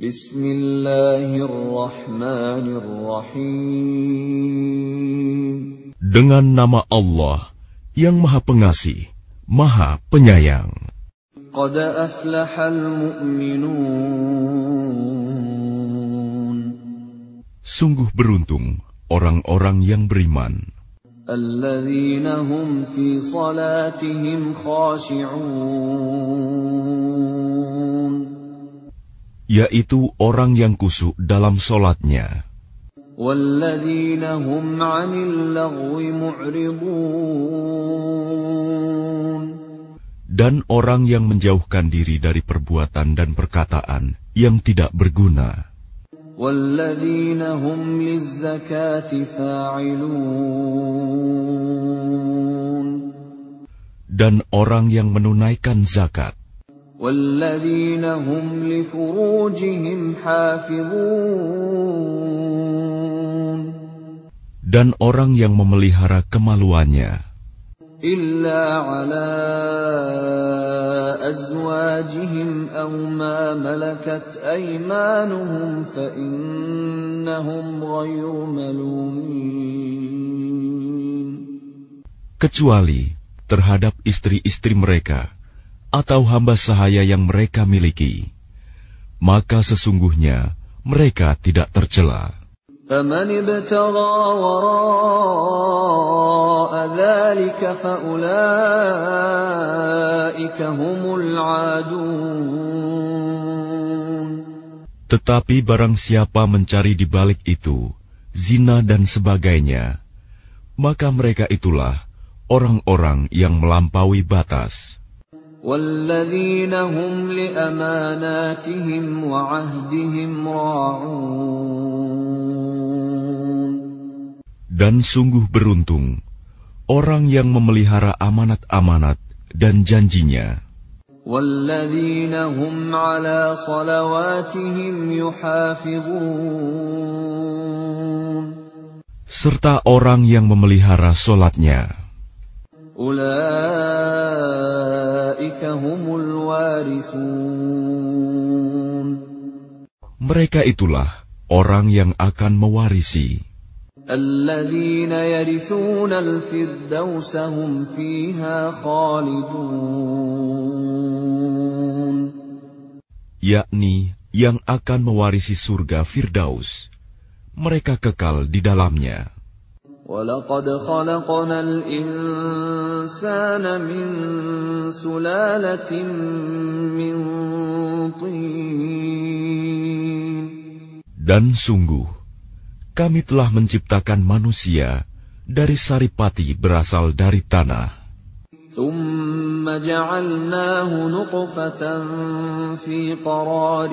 Dengan nama Allah yang Maha Pengasih, Maha Penyayang. Qad aflahal mu'minun. Sungguh beruntung orang-orang yang beriman. Alladzina hum fi salatihim khashi'un yaitu orang yang kusuk dalam solatnya. Dan orang yang menjauhkan diri dari perbuatan dan perkataan yang tidak berguna. Dan orang yang menunaikan zakat. Dan orang yang memelihara kemaluannya. إلا على أزواجهم أو ما ملكت أيمانهم فإنهم غير ملومين kecuali terhadap istri-istri mereka atau hamba sahaya yang mereka miliki, maka sesungguhnya mereka tidak tercela. Tetapi barang siapa mencari di balik itu, zina dan sebagainya, maka mereka itulah orang-orang yang melampaui batas. والذين هم لأماناتهم وعهدهم راعون Dan sungguh beruntung orang yang memelihara amanat-amanat dan janjinya. والذين هم على صلواتهم يحافظون Serta orang yang memelihara solatnya. Mereka itulah orang yang akan mewarisi. Yakni yang akan mewarisi surga Firdaus. Mereka kekal di dalamnya. ولقد خلقنا الإنسان من سلالة من طين Dan sungguh, kami telah menciptakan manusia dari saripati berasal dari tanah. ثم جعلناه نطفة في قرار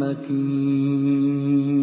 مكين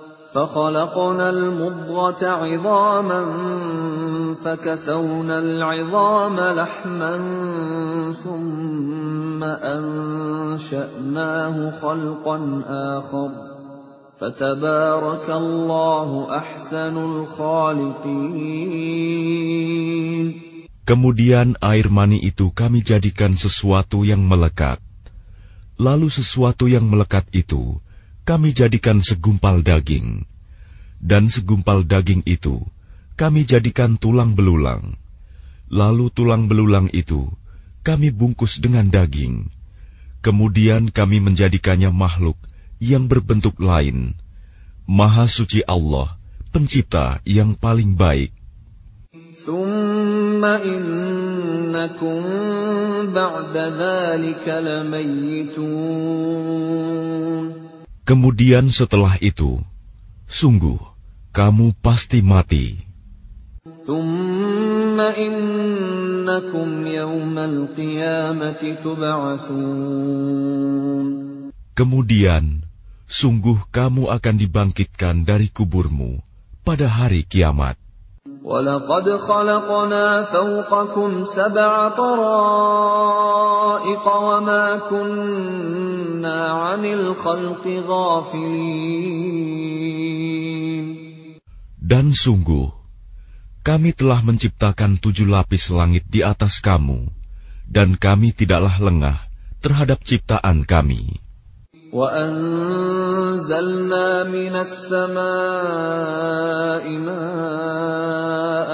فخلقنا المضغة عظاما فكسونا العظام لحما ثم أنشأناه خلقا آخر فتبارك الله أحسن الخالقين Kemudian air mani itu kami jadikan sesuatu yang melekat. Lalu sesuatu yang melekat itu kami jadikan segumpal daging. Dan segumpal daging itu kami jadikan tulang belulang. Lalu tulang belulang itu kami bungkus dengan daging. Kemudian kami menjadikannya makhluk yang berbentuk lain. Maha suci Allah, pencipta yang paling baik. Kemudian setelah itu, sungguh kamu pasti mati. Kemudian, sungguh kamu akan dibangkitkan dari kuburmu pada hari kiamat. وَلَقَدْ خَلَقْنَا فَوْقَكُمْ سَبْعَ طَرَائِقَ وَمَا كُنَّا عَنِ الْخَلْقِ غَافِلِينَ Dan sungguh, kami telah menciptakan tujuh lapis langit di atas kamu, dan kami tidaklah lengah terhadap ciptaan kami. وَأَنزَلْنَا مِنَ السَّمَاءِ مَاءً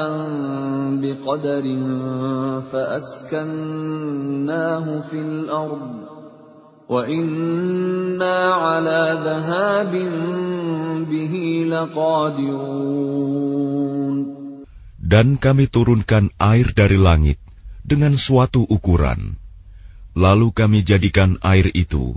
بِقَدَرٍ فَأَسْكَنَّاهُ فِي الْأَرْضِ وَإِنَّا عَلَى ذَهَابٍ بِهِ لَقَادِرُونَ Dan kami turunkan air dari langit dengan suatu ukuran. Lalu kami jadikan air itu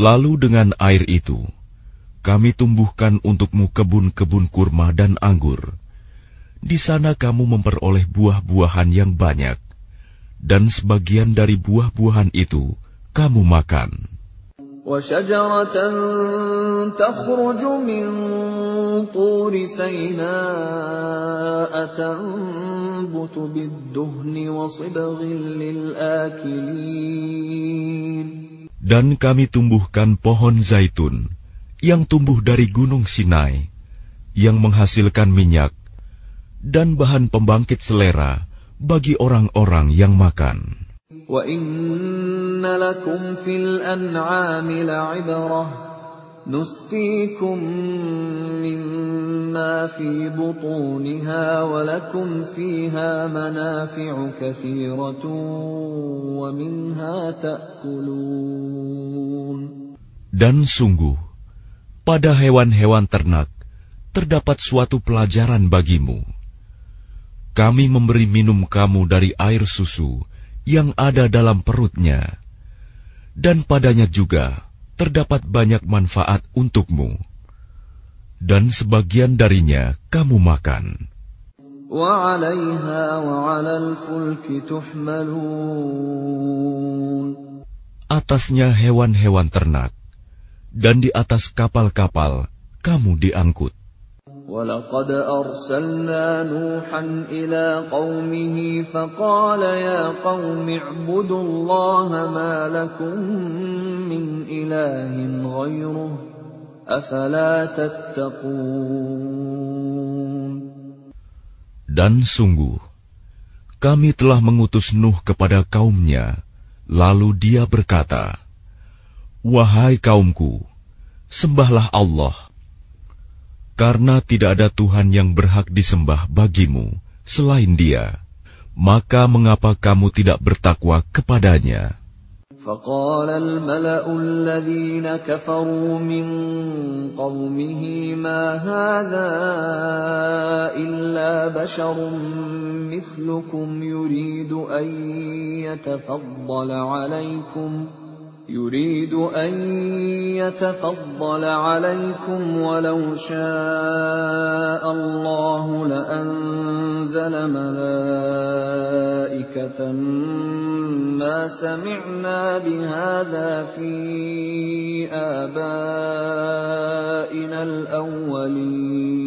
Lalu dengan air itu, kami tumbuhkan untukmu kebun-kebun kurma dan anggur. Di sana kamu memperoleh buah-buahan yang banyak, dan sebagian dari buah-buahan itu kamu makan. وشجرة تخرج من طور سيناء تنبت بالدهن وصبغ للآكلين Dan kami tumbuhkan pohon zaitun yang tumbuh dari gunung Sinai, yang menghasilkan minyak dan bahan pembangkit selera bagi orang-orang yang makan. وَإِنَّ لَكُمْ فِي الْأَنْعَامِ لَعِبْرَةً نُسْقِيكُم مِّمَّا فِي بُطُونِهَا وَلَكُمْ فِيهَا مَنَافِعُ كَثِيرَةٌ وَمِنْهَا تَأْكُلُونَ Dan sungguh, pada hewan-hewan ternak terdapat suatu pelajaran bagimu. Kami memberi minum kamu dari air susu yang ada dalam perutnya, dan padanya juga terdapat banyak manfaat untukmu, dan sebagian darinya kamu makan. Atasnya hewan-hewan ternak, dan di atas kapal-kapal kamu diangkut. وَلَقَدْ أَرْسَلْنَا نُوحًا إِلَىٰ قَوْمِهِ فَقَالَ يَا قَوْمِ اعْبُدُوا اللَّهَ مَا لَكُم مِّنْ إِلَٰهٍ غَيْرُهُ أَفَلَا تَتَّقُونَ Dan sungguh, kami telah mengutus Nuh kepada kaumnya, lalu dia berkata, Wahai kaumku, sembahlah Allah, karena tidak ada Tuhan yang berhak disembah bagimu selain Dia, maka mengapa kamu tidak bertakwa kepadanya? فقال الملأ الذين كفروا من قومه ما هذا إلا بشر مثلكم يريد أن يتفضل عليكم يريد أن يتفضل عليكم ولو شاء الله لأنزل ملائكة ما سمعنا بهذا في آبائنا الأولين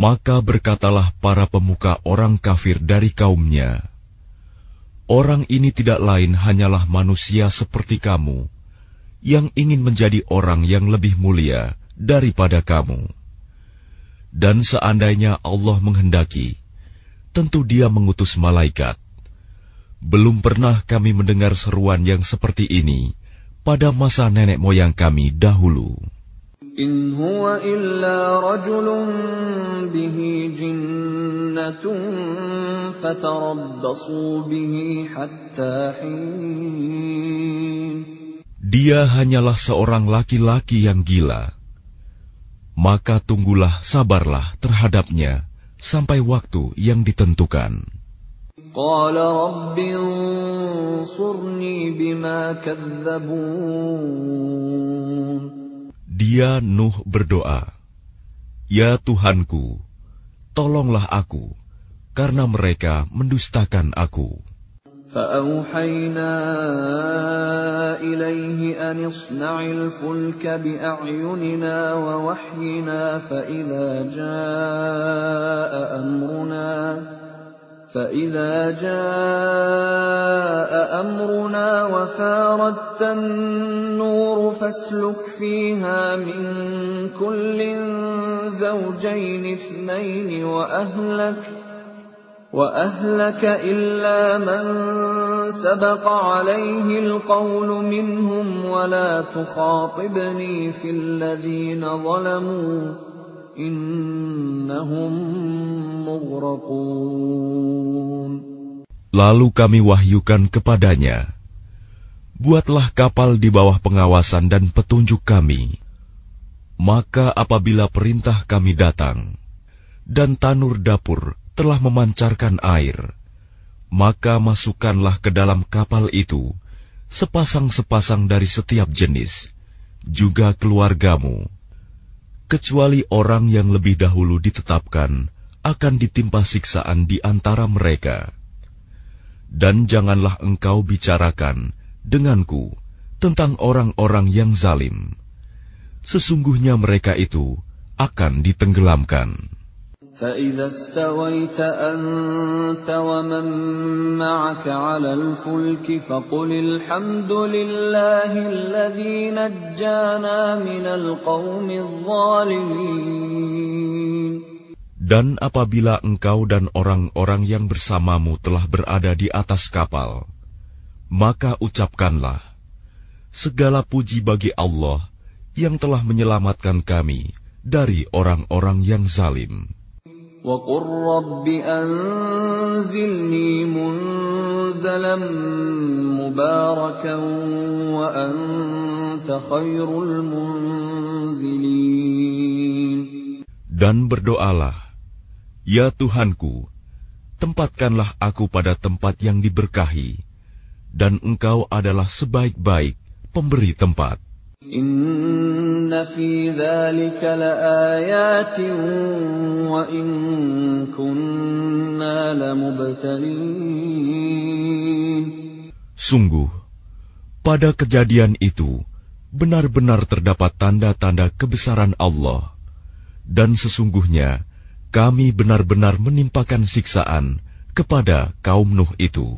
Maka berkatalah para pemuka orang kafir dari kaumnya, Orang ini tidak lain hanyalah manusia seperti kamu, yang ingin menjadi orang yang lebih mulia daripada kamu. Dan seandainya Allah menghendaki, tentu Dia mengutus malaikat. Belum pernah kami mendengar seruan yang seperti ini pada masa nenek moyang kami dahulu. إن هو إلا رجل به جنة فتربصوا به حتى حين Dia hanyalah seorang laki-laki yang gila. Maka tunggulah sabarlah terhadapnya sampai waktu yang ditentukan. قال رب انصرني بما كذبون Dia Nuh berdoa, Ya Tuhanku, tolonglah aku, karena mereka mendustakan aku. فأوحينا إليه أن اصنع الفلك بأعيننا ووحينا فإذا جاء أمرنا فإذا جاء أمرنا وفاردت النور فاسلك فيها من كل زوجين اثنين وأهلك وأهلك إلا من سبق عليه القول منهم ولا تخاطبني في الذين ظلموا Lalu kami wahyukan kepadanya, Buatlah kapal di bawah pengawasan dan petunjuk kami. Maka apabila perintah kami datang, dan tanur dapur telah memancarkan air, maka masukkanlah ke dalam kapal itu sepasang-sepasang dari setiap jenis, juga keluargamu, kecuali orang yang lebih dahulu ditetapkan akan ditimpa siksaan di antara mereka. Dan janganlah engkau bicarakan denganku tentang orang-orang yang zalim. Sesungguhnya mereka itu akan ditenggelamkan. فإذا استويت أنت ومن معك على الفلك فقل الحمد لله الذي نجانا من القوم الظالمين Dan apabila engkau dan orang-orang yang bersamamu telah berada di atas kapal, maka ucapkanlah, Segala puji bagi Allah yang telah menyelamatkan kami dari orang-orang yang zalim. وقل رب أنزلني منزلا مباركا وأنت خير المنزلين Dan berdoalah, Ya Tuhanku, tempatkanlah aku pada tempat yang diberkahi, dan Engkau adalah sebaik-baik pemberi tempat. Sungguh, pada kejadian itu benar-benar terdapat tanda-tanda kebesaran Allah, dan sesungguhnya kami benar-benar menimpakan siksaan kepada kaum Nuh itu.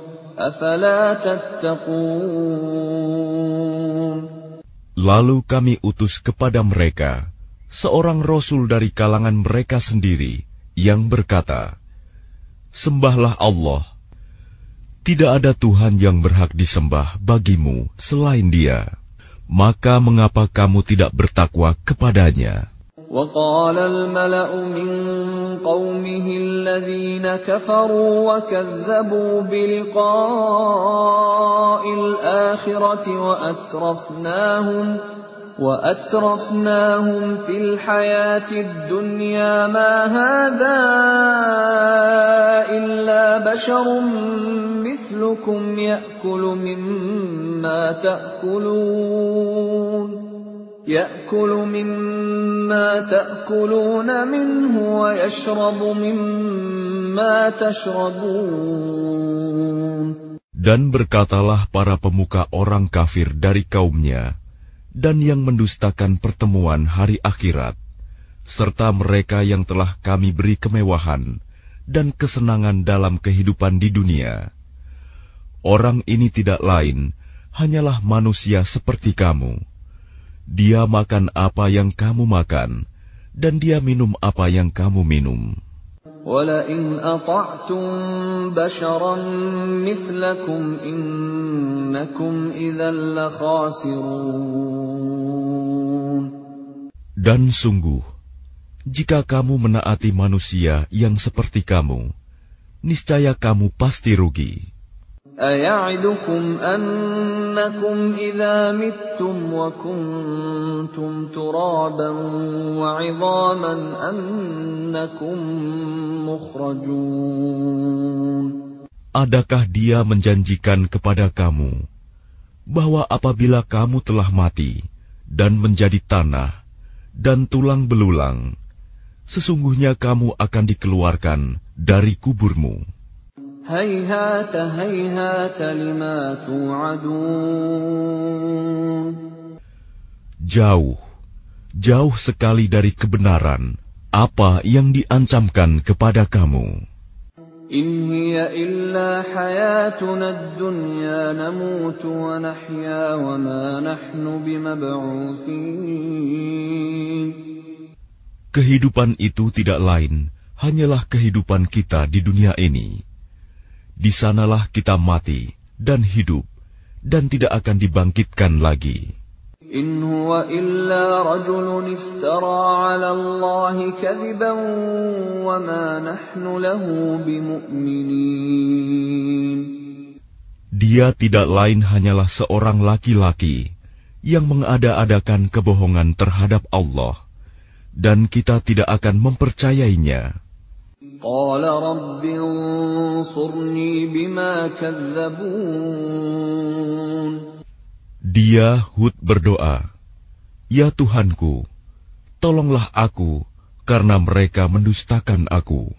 Lalu kami utus kepada mereka seorang rasul dari kalangan mereka sendiri yang berkata, Sembahlah Allah. Tidak ada Tuhan yang berhak disembah bagimu selain Dia. Maka mengapa kamu tidak bertakwa kepadanya? وقال الملأ من قومه الذين كفروا وكذبوا بلقاء الآخرة وأترفناهم وأترفناهم في الحياة الدنيا ما هذا إلا بشر مثلكم يأكل مما تأكلون يأكل مما تأكلون منه ويشرب مما تشربون Dan berkatalah para pemuka orang kafir dari kaumnya, dan yang mendustakan pertemuan hari akhirat, serta mereka yang telah kami beri kemewahan dan kesenangan dalam kehidupan di dunia. Orang ini tidak lain, hanyalah manusia seperti kamu. Dia makan apa yang kamu makan, dan dia minum apa yang kamu minum. ولئن أطعتم بشرا مثلكم إنكم إذا لخاسرون Dan sungguh, jika kamu menaati manusia yang seperti kamu, niscaya kamu pasti rugi. أيعدكم أنكم إذا متم وكنتم ترابا وعظاما أنكم مخرجون Adakah dia menjanjikan kepada kamu bahwa apabila kamu telah mati dan menjadi tanah dan tulang belulang, sesungguhnya kamu akan dikeluarkan dari kuburmu? هيهات هيهات لما توعدون Jauh, jauh sekali dari kebenaran apa yang diancamkan kepada kamu. إن هي إلا حياتنا الدنيا نموت ونحيا وما نحن بمبعوثين Kehidupan itu tidak lain hanyalah kehidupan kita di dunia ini. di sanalah kita mati dan hidup dan tidak akan dibangkitkan lagi. Dia tidak lain hanyalah seorang laki-laki yang mengada-adakan kebohongan terhadap Allah dan kita tidak akan mempercayainya. قال رب انصرني بما كذبون Dia Hud berdoa, "Ya Tuhanku, tolonglah aku karena mereka mendustakan aku."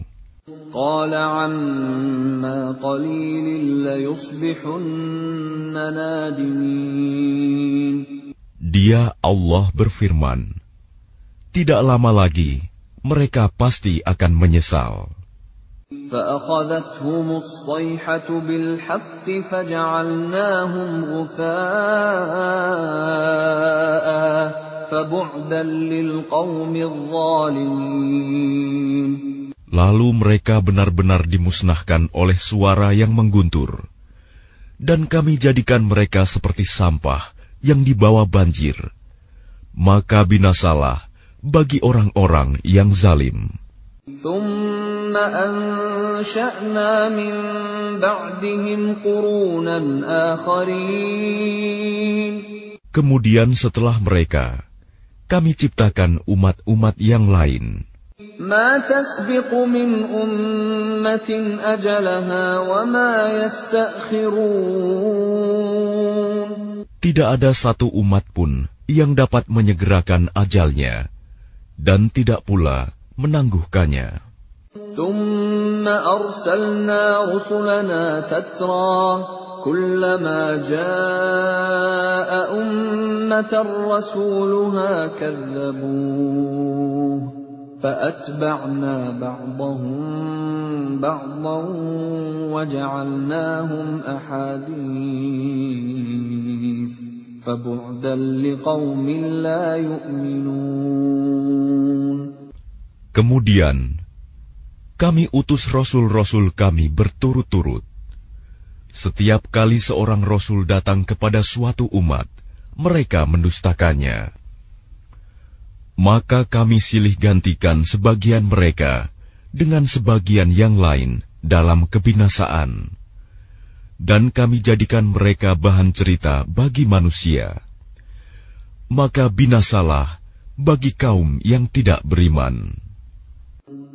قال عما قليل ليصبحن نادمين Dia Allah berfirman, "Tidak lama lagi mereka pasti akan menyesal." فأخذتهم الصيحة بالحق فجعلناهم غثاء فبعدا للقوم الظالمين Lalu mereka benar-benar dimusnahkan oleh suara yang mengguntur, dan kami jadikan mereka seperti sampah yang dibawa banjir. Maka binasalah bagi orang-orang yang zalim. ثم أنشأنا من بعدهم قرونا آخرين Kemudian setelah mereka, kami ciptakan umat-umat yang lain. ما تسبق من أمة أجلها وما يستأخرون Tidak ada satu umat pun yang dapat menyegerakan ajalnya, dan tidak pula menangguhkannya. ثم أرسلنا رسلنا تترى كلما جاء أمة رسولها كذبوه فأتبعنا بعضهم بعضا وجعلناهم أحاديث Kemudian, kami utus rasul-rasul kami berturut-turut. Setiap kali seorang rasul datang kepada suatu umat, mereka mendustakannya. Maka kami silih gantikan sebagian mereka dengan sebagian yang lain dalam kebinasaan Dan kami jadikan mereka bahan cerita bagi manusia. Maka binasalah bagi kaum yang tidak beriman.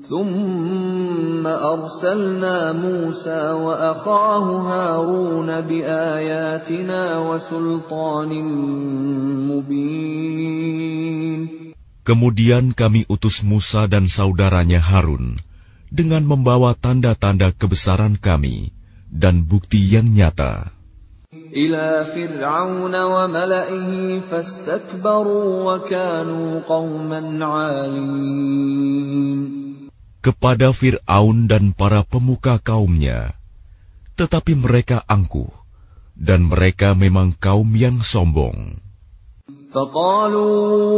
ثم أرسلنا موسى وأخاه هارون بآياتنا وسلطان مبين Kemudian kami utus Musa dan saudaranya Harun dengan membawa tanda-tanda kebesaran kami dan bukti yang nyata إلى فرعون وملئه فاستكبروا وكانوا قوما عالين kepada Fir'aun dan para pemuka kaumnya. Tetapi mereka angkuh, dan mereka memang kaum yang sombong. فقالوا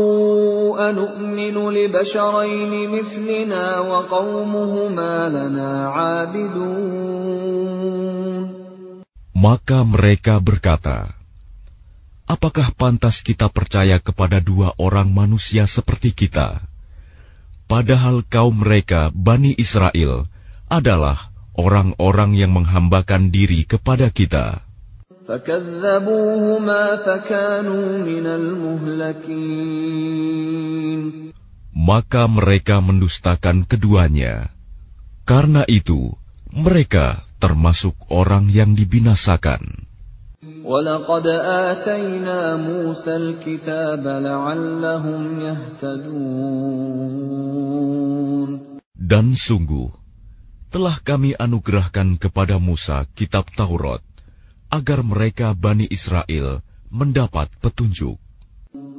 أنؤمن لبشرين مثلنا وقومهما لنا عابدون maka mereka berkata, "Apakah pantas kita percaya kepada dua orang manusia seperti kita? Padahal kaum mereka, Bani Israel, adalah orang-orang yang menghambakan diri kepada kita." Maka mereka mendustakan keduanya. Karena itu, mereka termasuk orang yang dibinasakan. ولقد آتينا موسى الكتاب لعلهم يهتدون Dan sungguh, telah kami anugerahkan kepada Musa kitab Taurat, agar mereka Bani Israel mendapat petunjuk.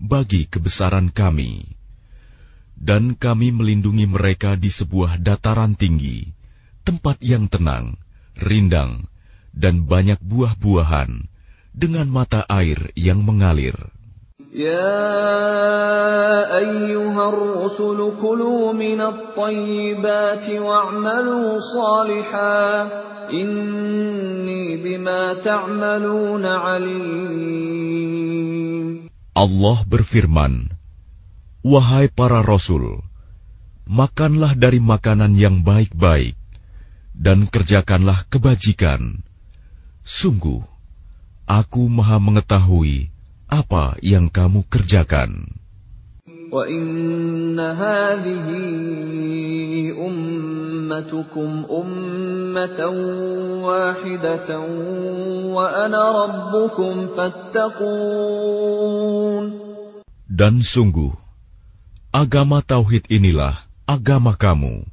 bagi kebesaran kami. Dan kami melindungi mereka di sebuah dataran tinggi, tempat yang tenang, rindang, dan banyak buah-buahan, dengan mata air yang mengalir. يا أيها الرسل كلوا من الطيبات واعملوا صالحا إني بما تعملون عليم Allah berfirman, Wahai para rasul, makanlah dari makanan yang baik-baik, dan kerjakanlah kebajikan. Sungguh, aku maha mengetahui apa yang kamu kerjakan. وإن هذه أمتكم أمة واحدة وأنا ربكم فاتقون Dan sungguh, agama tauhid inilah agama kamu,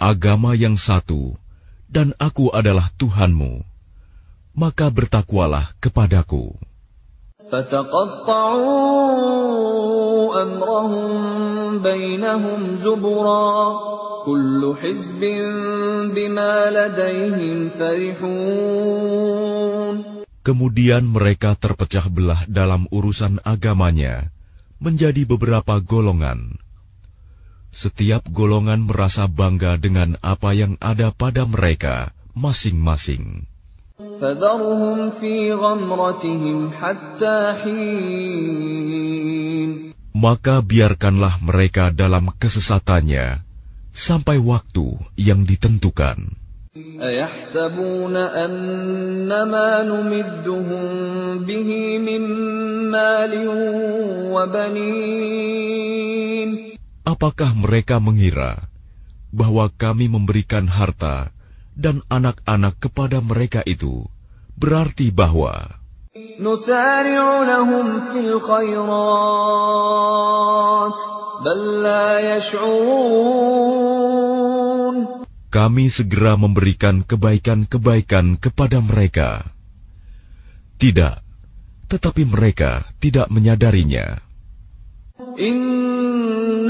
agama yang satu, dan aku adalah Tuhanmu. Maka bertakwalah kepadaku. فتقطعوا أمرهم بينهم زبرا كل حزب بما لديهم فرحون Kemudian mereka terpecah belah dalam urusan agamanya menjadi beberapa golongan. Setiap golongan merasa bangga dengan apa yang ada pada mereka masing-masing. Maka biarkanlah mereka dalam kesesatannya sampai waktu yang ditentukan. أيحسبون أن ما نمدهم به من مال وبنين Apakah mereka mengira bahwa kami memberikan harta dan anak-anak kepada mereka itu berarti bahwa kami segera memberikan kebaikan-kebaikan kepada mereka. Tidak, tetapi mereka tidak menyadarinya. Inna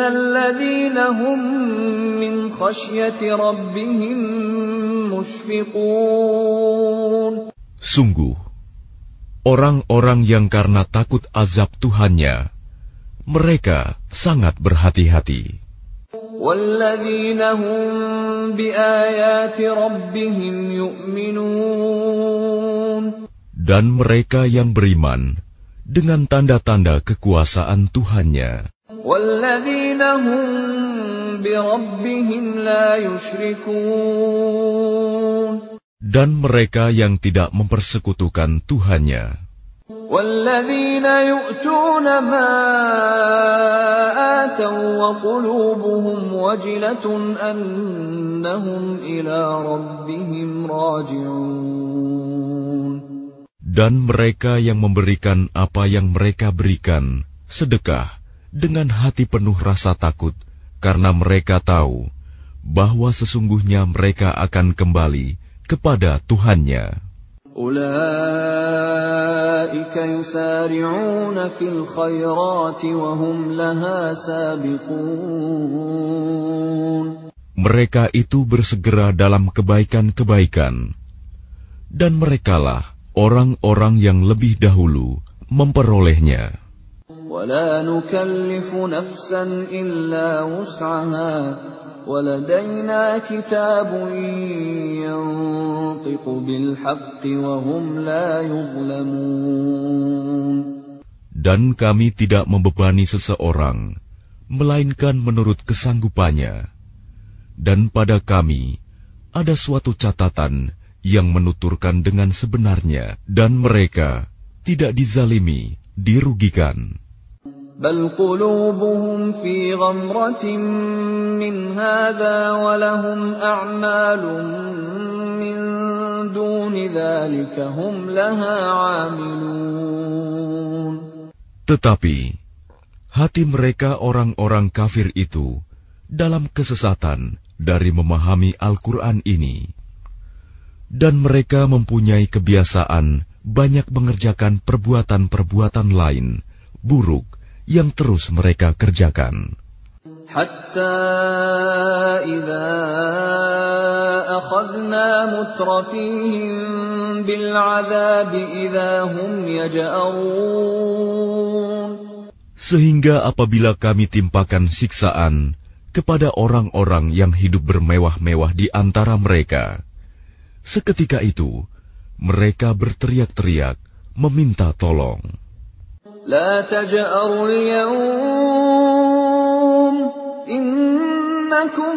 الذين هم من خشية ربهم مشفقون Sungguh, orang-orang yang karena takut azab Tuhannya, mereka sangat berhati-hati. والذين هم بآيات ربهم يؤمنون Dan mereka yang beriman dengan tanda-tanda kekuasaan Tuhannya. والذين هم بربهم لا يشركون Dan mereka yang tidak mempersekutukan Tuhannya. والذين يؤتون ما آتوا وقلوبهم وجلة أنهم إلى ربهم راجعون Dan mereka yang memberikan apa yang mereka berikan, sedekah, dengan hati penuh rasa takut karena mereka tahu bahwa sesungguhnya mereka akan kembali kepada Tuhannya. Mereka itu bersegera dalam kebaikan-kebaikan, dan merekalah orang-orang yang lebih dahulu memperolehnya. ولا نكلف نفسا إلا وسعها ولدينا كتاب ينطق بالحق وهم لا يظلمون Dan kami tidak membebani seseorang, melainkan menurut kesanggupannya. Dan pada kami ada suatu catatan yang menuturkan dengan sebenarnya, dan mereka tidak dizalimi, dirugikan. بل قلوبهم في غمرة من هذا ولهم أعمال من دون ذلك هم لها عاملون Tetapi hati mereka orang-orang kafir itu dalam kesesatan dari memahami Al-Quran ini. Dan mereka mempunyai kebiasaan banyak mengerjakan perbuatan-perbuatan lain, buruk, yang terus mereka kerjakan. حتى إذا أخذنا مترفيهم بالعذاب إذا هم يجأرون Sehingga apabila kami timpakan siksaan kepada orang-orang yang hidup bermewah-mewah di antara mereka, seketika itu mereka berteriak-teriak meminta tolong. لا تجأروا اليوم إنكم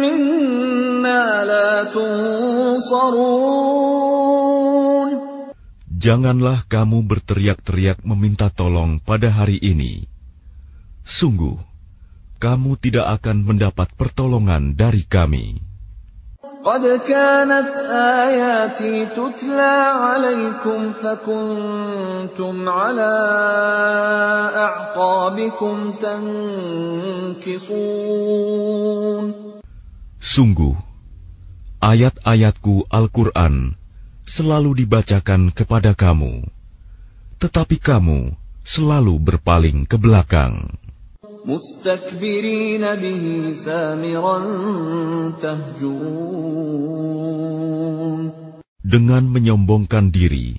منا لا تنصرون Janganlah kamu berteriak-teriak meminta tolong pada hari ini. Sungguh, kamu tidak akan mendapat pertolongan dari kami. قد كانت آياتي تتلى عليكم فكنتم على أعقابكم تنكصون Sungguh, ayat-ayatku Al-Quran selalu dibacakan kepada kamu, tetapi kamu selalu berpaling ke belakang. مستكبرين به سامرا تهجرون Dengan menyombongkan diri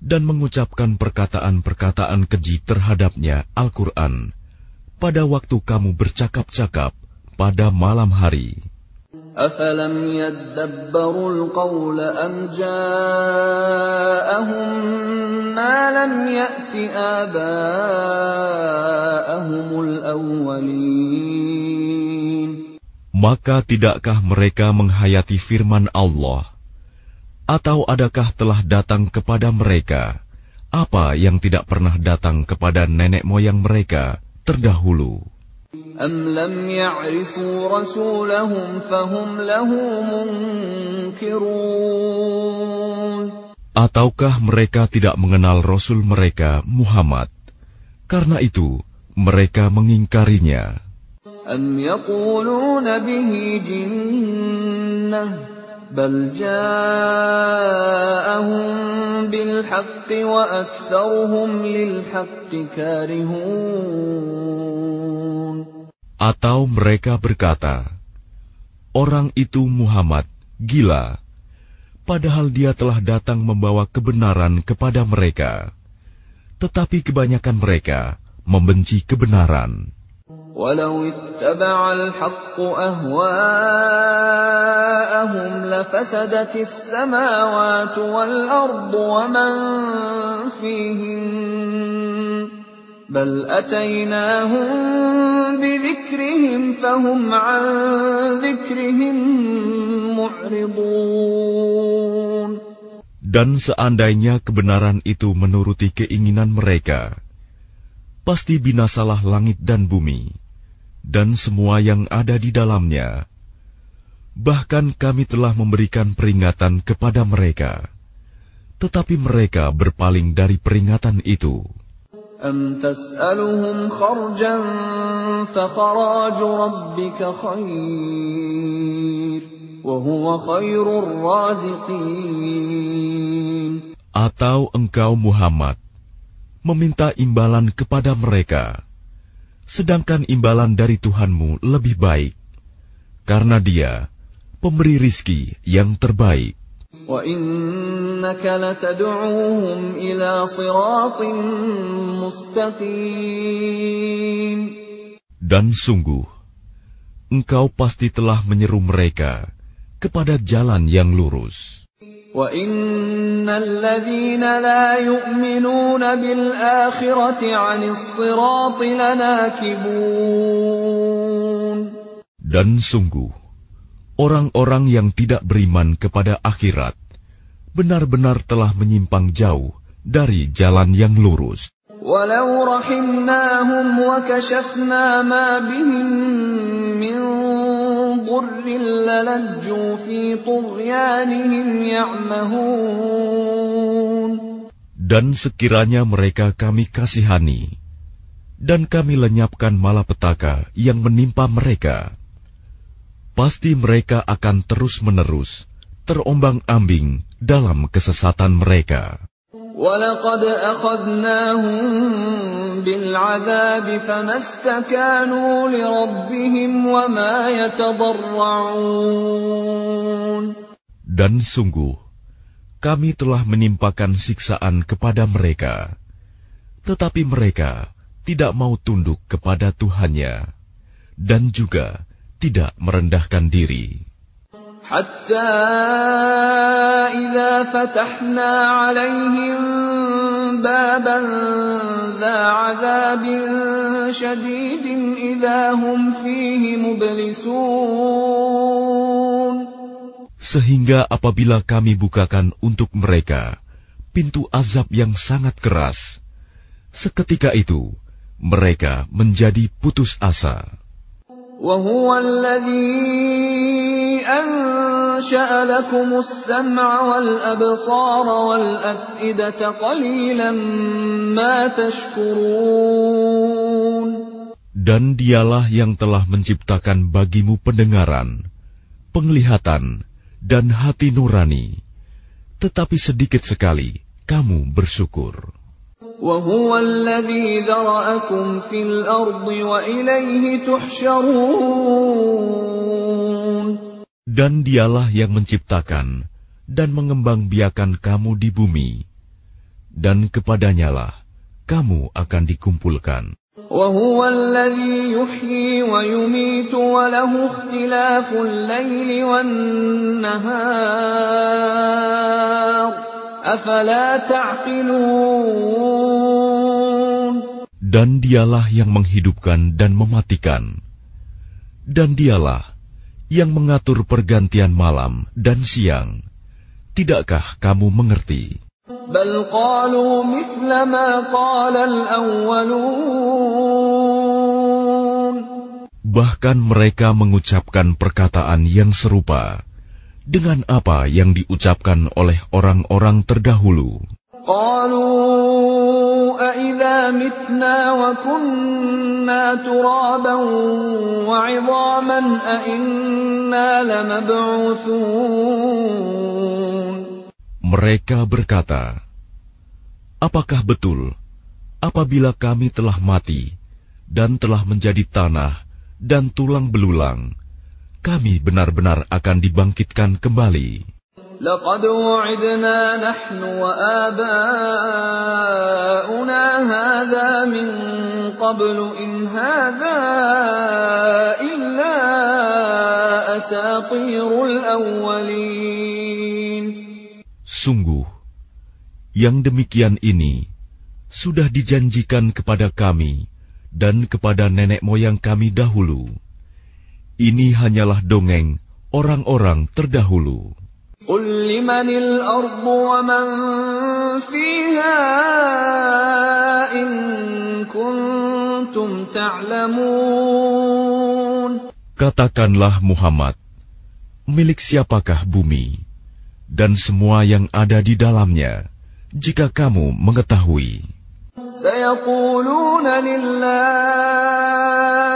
dan mengucapkan perkataan-perkataan keji terhadapnya Al-Quran pada waktu kamu bercakap-cakap pada malam hari. أفلم يدبروا القول أم جاءهم ما لم يأت آباءهم الأولين Maka tidakkah mereka menghayati firman Allah? Atau adakah telah datang kepada mereka apa yang tidak pernah datang kepada nenek moyang mereka terdahulu? أم لم يعرفوا رسولهم فهم له منكرون Ataukah mereka tidak mengenal Rasul mereka, Muhammad? Karena itu, mereka mengingkarinya. أم يقولون به جنة بل جاءهم بالحق وأكثرهم للحق كارهون Atau mereka berkata, Orang itu Muhammad, gila, padahal dia telah datang membawa kebenaran kepada mereka. Tetapi kebanyakan mereka membenci kebenaran. ولو اتبع الحق أهواءهم لفسدت السماوات والأرض ومن فيهن بل أتيناهم بذكرهم فهم عن ذكرهم معرضون Dan seandainya kebenaran itu menuruti keinginan mereka, pasti binasalah langit dan bumi, dan semua yang ada di dalamnya. Bahkan kami telah memberikan peringatan kepada mereka, tetapi mereka berpaling dari peringatan itu. أم تسألهم خرجا فخراج ربك خير وهو خير الرازقين Atau engkau Muhammad meminta imbalan kepada mereka, sedangkan imbalan dari Tuhanmu lebih baik, karena Dia pemberi rizki yang terbaik. Dan sungguh, engkau pasti telah menyeru mereka kepada jalan yang lurus. وَإِنَّ الَّذِينَ لَا يُؤْمِنُونَ بِالْآخِرَةِ عَنِ الصِّرَاطِ لَنَاكِبُونَ Dan sungguh, orang-orang yang tidak beriman kepada akhirat benar-benar telah menyimpang jauh dari jalan yang lurus. وَلَوْ رَحِمْنَاهُمْ وَكَشَفْنَا مَا بِهِم مِّن ضُرٍّ لَّلَجُّوا فِي طُغْيَانِهِمْ يَعْمَهُونَ Dan sekiranya mereka kami kasihani, dan kami lenyapkan malapetaka yang menimpa mereka, pasti mereka akan terus-menerus terombang-ambing dalam kesesatan mereka. وَلَقَدْ أَخَذْنَاهُم بِالْعَذَابِ فَمَا اسْتَكَانُوا لِرَبِّهِمْ وَمَا يَتَضَرَّعُونَ Dan sungguh, kami telah menimpakan siksaan kepada mereka, tetapi mereka tidak mau tunduk kepada Tuhannya, dan juga tidak merendahkan diri. حتى إذا فتحنا عليهم بابا ذا عذاب شديد إذا هم فيه مبلسون Sehingga apabila kami bukakan untuk mereka pintu azab yang sangat keras, seketika itu mereka menjadi putus asa. وهو الذي أنشأ لكم السمع والأبصار والأفئدة قليلا ما تشكرون Dan dialah yang telah menciptakan bagimu pendengaran, penglihatan, dan hati nurani. Tetapi sedikit sekali kamu bersyukur. وهو الذي ذرأكم في الأرض وإليه تحشرون Dan dialah yang menciptakan dan mengembangbiakan kamu di bumi, dan kepadanyalah kamu akan dikumpulkan. وهو الذي يحيي ويميت وله اختلاف الليل والنهار أفلا تعقلون dan dialah yang menghidupkan dan mematikan. Dan dialah yang mengatur pergantian malam dan siang. Tidakkah kamu mengerti? Bahkan mereka mengucapkan perkataan yang serupa dengan apa yang diucapkan oleh orang-orang terdahulu. Mereka berkata, Apakah betul apabila kami telah mati dan telah menjadi tanah dan tulang belulang, kami benar-benar akan dibangkitkan kembali?" لقد وعدنا نحن وآباؤنا هذا من قبل إن هذا إلا أساطير الأولين Sungguh, yang demikian ini sudah dijanjikan kepada kami dan kepada nenek moyang kami dahulu. Ini hanyalah dongeng orang-orang terdahulu. قل لمن الأرض ومن فيها إن كنتم تعلمون Katakanlah Muhammad, milik siapakah bumi dan semua yang ada di dalamnya, jika kamu mengetahui. سيقولون لله قل أفلا تذكرون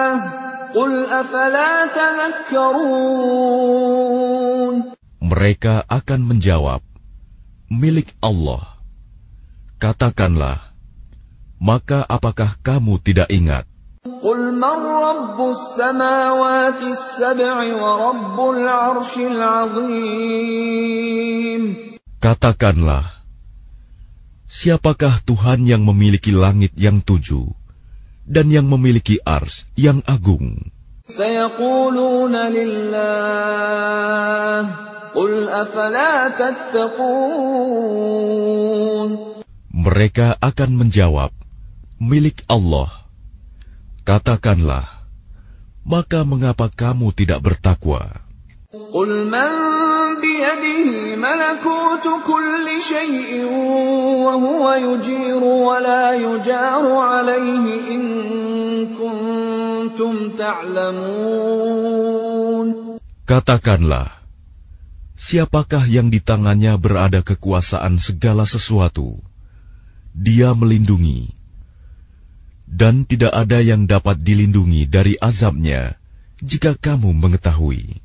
mereka akan menjawab, milik Allah. Katakanlah, maka apakah kamu tidak ingat? Katakanlah, siapakah Tuhan yang memiliki langit yang tujuh? dan yang memiliki ars yang agung. Mereka akan menjawab, milik Allah. Katakanlah, maka mengapa kamu tidak bertakwa? قل من بيده ملكوت كل شيء وهو يجير ولا يجار عليه إن كنتم تعلمون Katakanlah, siapakah yang di tangannya berada kekuasaan segala sesuatu? Dia melindungi, dan tidak ada yang dapat dilindungi dari azabnya jika kamu mengetahui.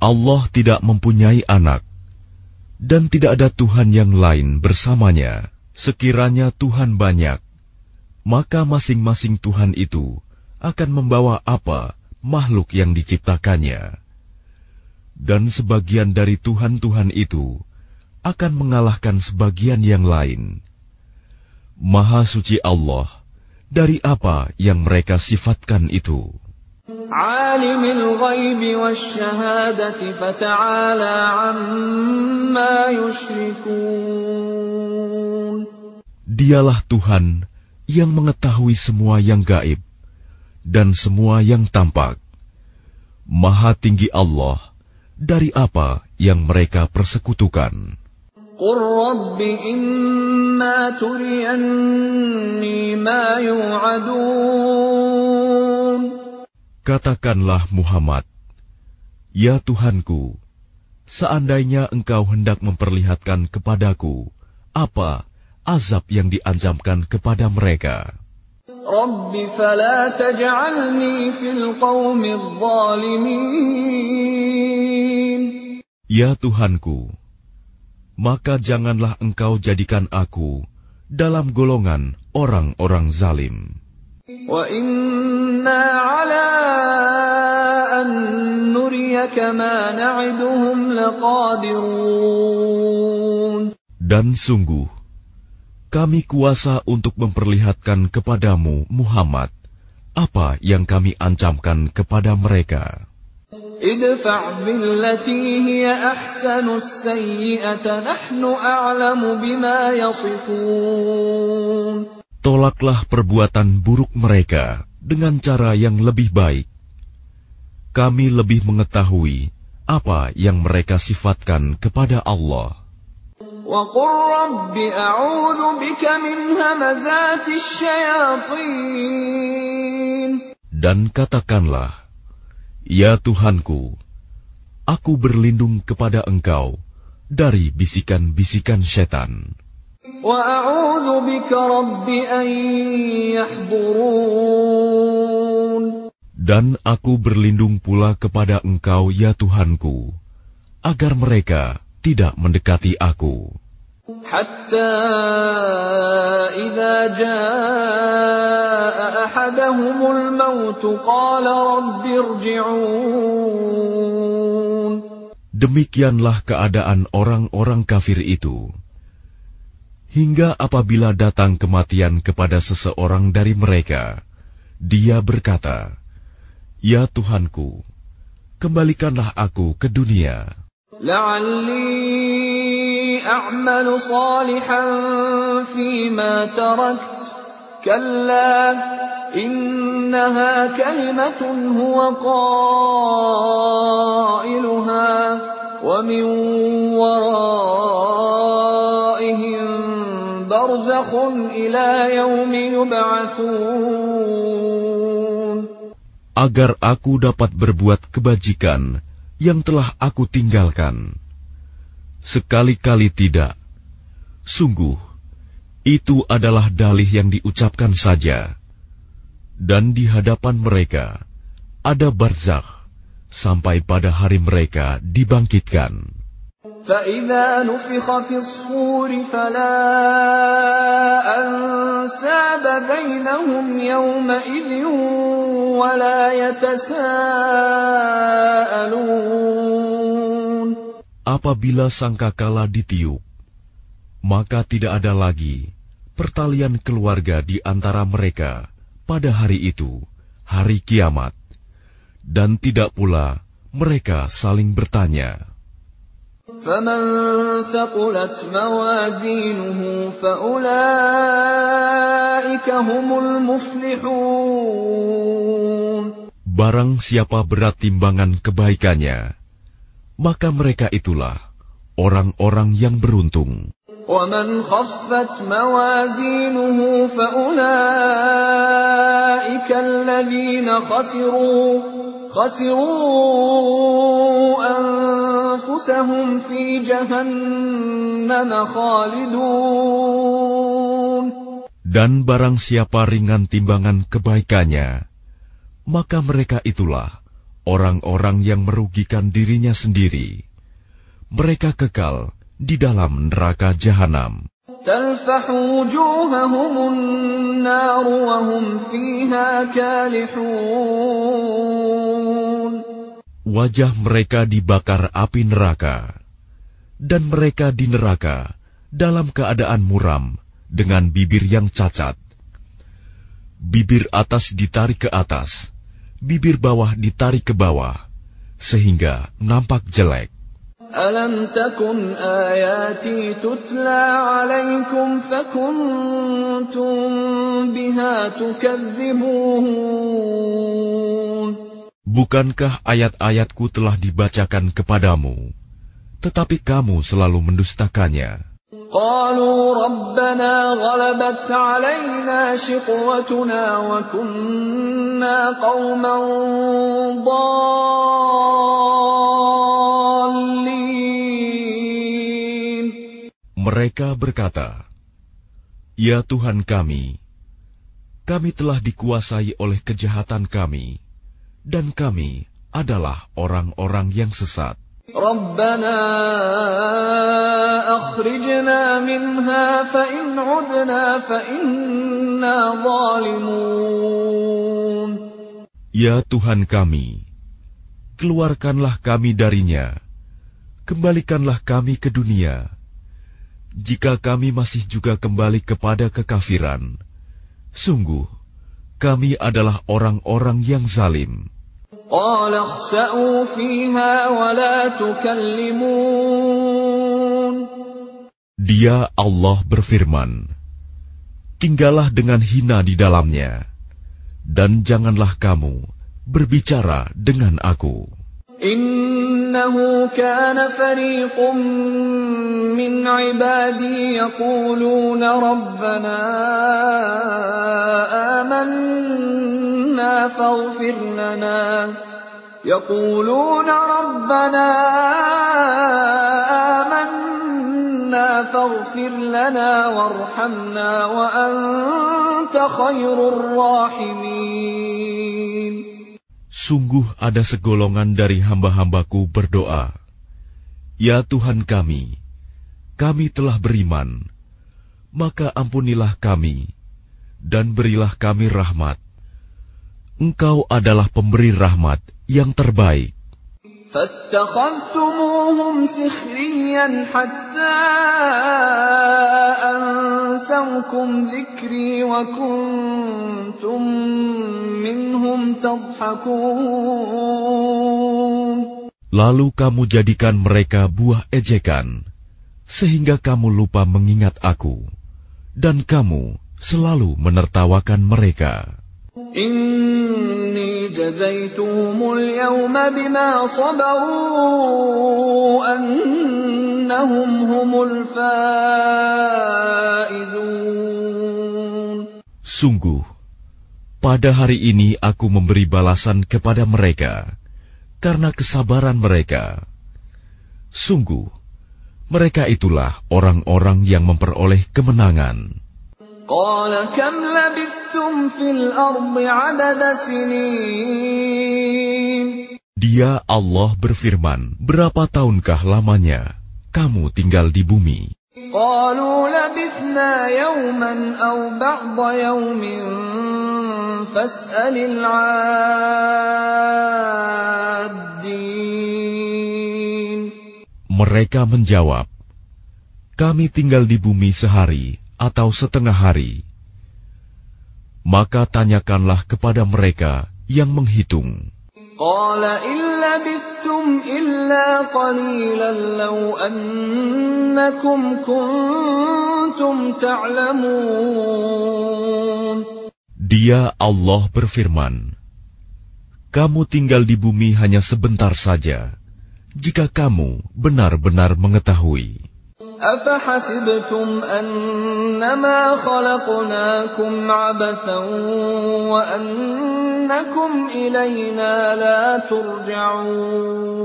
Allah tidak mempunyai anak, dan tidak ada Tuhan yang lain bersamanya. Sekiranya Tuhan banyak, maka masing-masing Tuhan itu akan membawa apa makhluk yang diciptakannya. Dan sebagian dari Tuhan-Tuhan itu akan mengalahkan sebagian yang lain. Maha suci Allah dari apa yang mereka sifatkan itu. Dialah Tuhan yang mengetahui semua yang gaib dan semua yang tampak. Maha tinggi Allah dari apa yang mereka persekutukan. قل رب إما تريني ما يوعدون Katakanlah Muhammad, Ya Tuhanku, seandainya engkau hendak memperlihatkan kepadaku apa azab yang diancamkan kepada mereka. رب فلا تجعلني في القوم الظالمين Ya Tuhanku, maka janganlah engkau jadikan aku dalam golongan orang-orang zalim. Dan sungguh, kami kuasa untuk memperlihatkan kepadamu, Muhammad, apa yang kami ancamkan kepada mereka. ادفع بالتي هي أحسن السيئة نحن أعلم بما يصفون Tolaklah perbuatan buruk mereka dengan cara yang lebih baik. Kami lebih mengetahui apa yang mereka sifatkan kepada Allah. وقل رب أعوذ بك من همزات الشياطين Dan katakanlah, Ya Tuhanku, aku berlindung kepada Engkau dari bisikan-bisikan setan. Dan aku berlindung pula kepada Engkau, ya Tuhanku, agar mereka tidak mendekati aku. حتى إذا جاء أحدهم الموت قال رب ارجعون Demikianlah keadaan orang-orang kafir itu. Hingga apabila datang kematian kepada seseorang dari mereka, dia berkata, "Ya Tuhanku, kembalikanlah aku ke dunia." لعلي أعمل صالحا فيما تركت كلا إنها كلمة هو قائلها ومن ورائهم برزخ إلى يوم يبعثون agar aku dapat berbuat kebajikan yang telah aku tinggalkan. Sekali-kali tidak. Sungguh, itu adalah dalih yang diucapkan saja. Dan di hadapan mereka ada barzakh sampai pada hari mereka dibangkitkan. فإذا نفخ في الصور فلا أنساب بينهم يومئذ ولا يتساءلون Apabila sangkakala ditiup, maka tidak ada lagi pertalian keluarga di antara mereka pada hari itu, hari kiamat, dan tidak pula mereka saling bertanya. فمن ثقلت موازينه فأولئك هم المفلحون Barang siapa berat timbangan kebaikannya, maka mereka itulah orang-orang yang beruntung. ومن خفت موازينه فأولئك الذين خسروا خسروا أنفسهم في جهنم خالدون Dan barang siapa ringan timbangan kebaikannya, maka mereka itulah orang-orang yang merugikan dirinya sendiri. Mereka kekal di dalam neraka jahanam. Wajah mereka dibakar api neraka, dan mereka di neraka dalam keadaan muram dengan bibir yang cacat. Bibir atas ditarik ke atas, bibir bawah ditarik ke bawah sehingga nampak jelek. Alam takun ayati tutla alaikum fakuntum biha tukadzibun. Bukankah ayat-ayatku telah dibacakan kepadamu, tetapi kamu selalu mendustakannya. قالوا ربنا غلبت علينا شقوتنا وكنا قوما ضالين Mereka berkata, "Ya Tuhan kami, kami telah dikuasai oleh kejahatan kami, dan kami adalah orang-orang yang sesat. ربنا أخرجنا منها فإن عدنا فإنا ظالمون Ya Tuhan kami, keluarkanlah kami darinya, kembalikanlah kami ke dunia. Jika kami masih juga kembali kepada kekafiran, sungguh kami adalah orang-orang yang zalim." قال اخسأوا فيها ولا تكلمون Dia Allah berfirman, Tinggallah dengan hina di dalamnya, dan janganlah kamu berbicara dengan aku. إنه كان فريق من عبادي يقولون ربنا آمنا فاغفر لنا يقولون ربنا آمنا فاغفر لنا وارحمنا وأنت خير الراحمين Sungguh ada segolongan dari hamba-hambaku berdoa, Ya Tuhan kami, kami telah beriman, maka ampunilah kami dan berilah kami rahmat. Engkau adalah pemberi rahmat yang terbaik. فاتخذتموهم سخريا حتى أنسوكم ذكري وكنتم منهم تضحكون Lalu kamu jadikan mereka buah ejekan, sehingga kamu lupa mengingat aku, dan kamu selalu menertawakan mereka. إني جزيتهم اليوم بما صبروا أنهم هم الفائزون Sungguh, pada hari ini aku memberi balasan kepada mereka karena kesabaran mereka. Sungguh, mereka itulah orang-orang yang memperoleh kemenangan. Dia Allah berfirman, berapa tahunkah lamanya kamu tinggal di bumi? Mereka menjawab, kami tinggal di bumi sehari atau setengah hari. Maka tanyakanlah kepada mereka yang menghitung. قال إن لبثتم إلا قليلا لو أنكم كنتم تعلمون Dia Allah berfirman, Kamu tinggal di bumi hanya sebentar saja, jika kamu benar-benar mengetahui. أفحسبتم أنما خلقناكم عبثا وأنكم إلينا لا ترجعون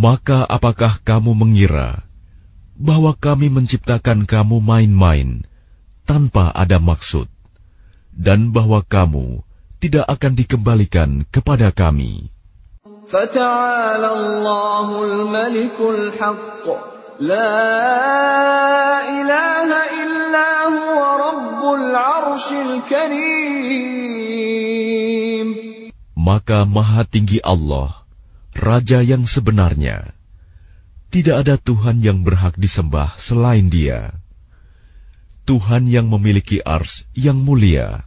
Maka apakah kamu mengira bahwa kami menciptakan kamu main-main tanpa ada maksud, dan bahwa kamu tidak akan dikembalikan kepada kami? فتعالى الله الملك الحق لا إله إلا هو رب العرش الكريم Maka Maha Tinggi Allah, Raja yang sebenarnya. Tidak ada Tuhan yang berhak disembah selain Dia. Tuhan yang memiliki ars yang mulia.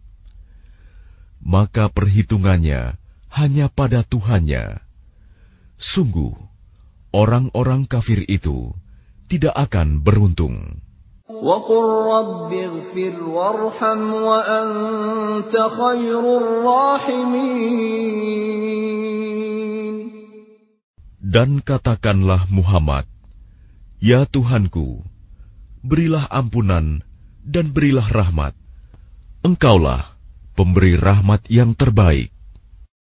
maka perhitungannya hanya pada Tuhannya. Sungguh, orang-orang kafir itu tidak akan beruntung. وقل رب اغفر وارحم وأنت خير الراحمين Dan katakanlah Muhammad, Ya Tuhanku, berilah ampunan dan berilah rahmat. Engkaulah pemberi rahmat yang terbaik.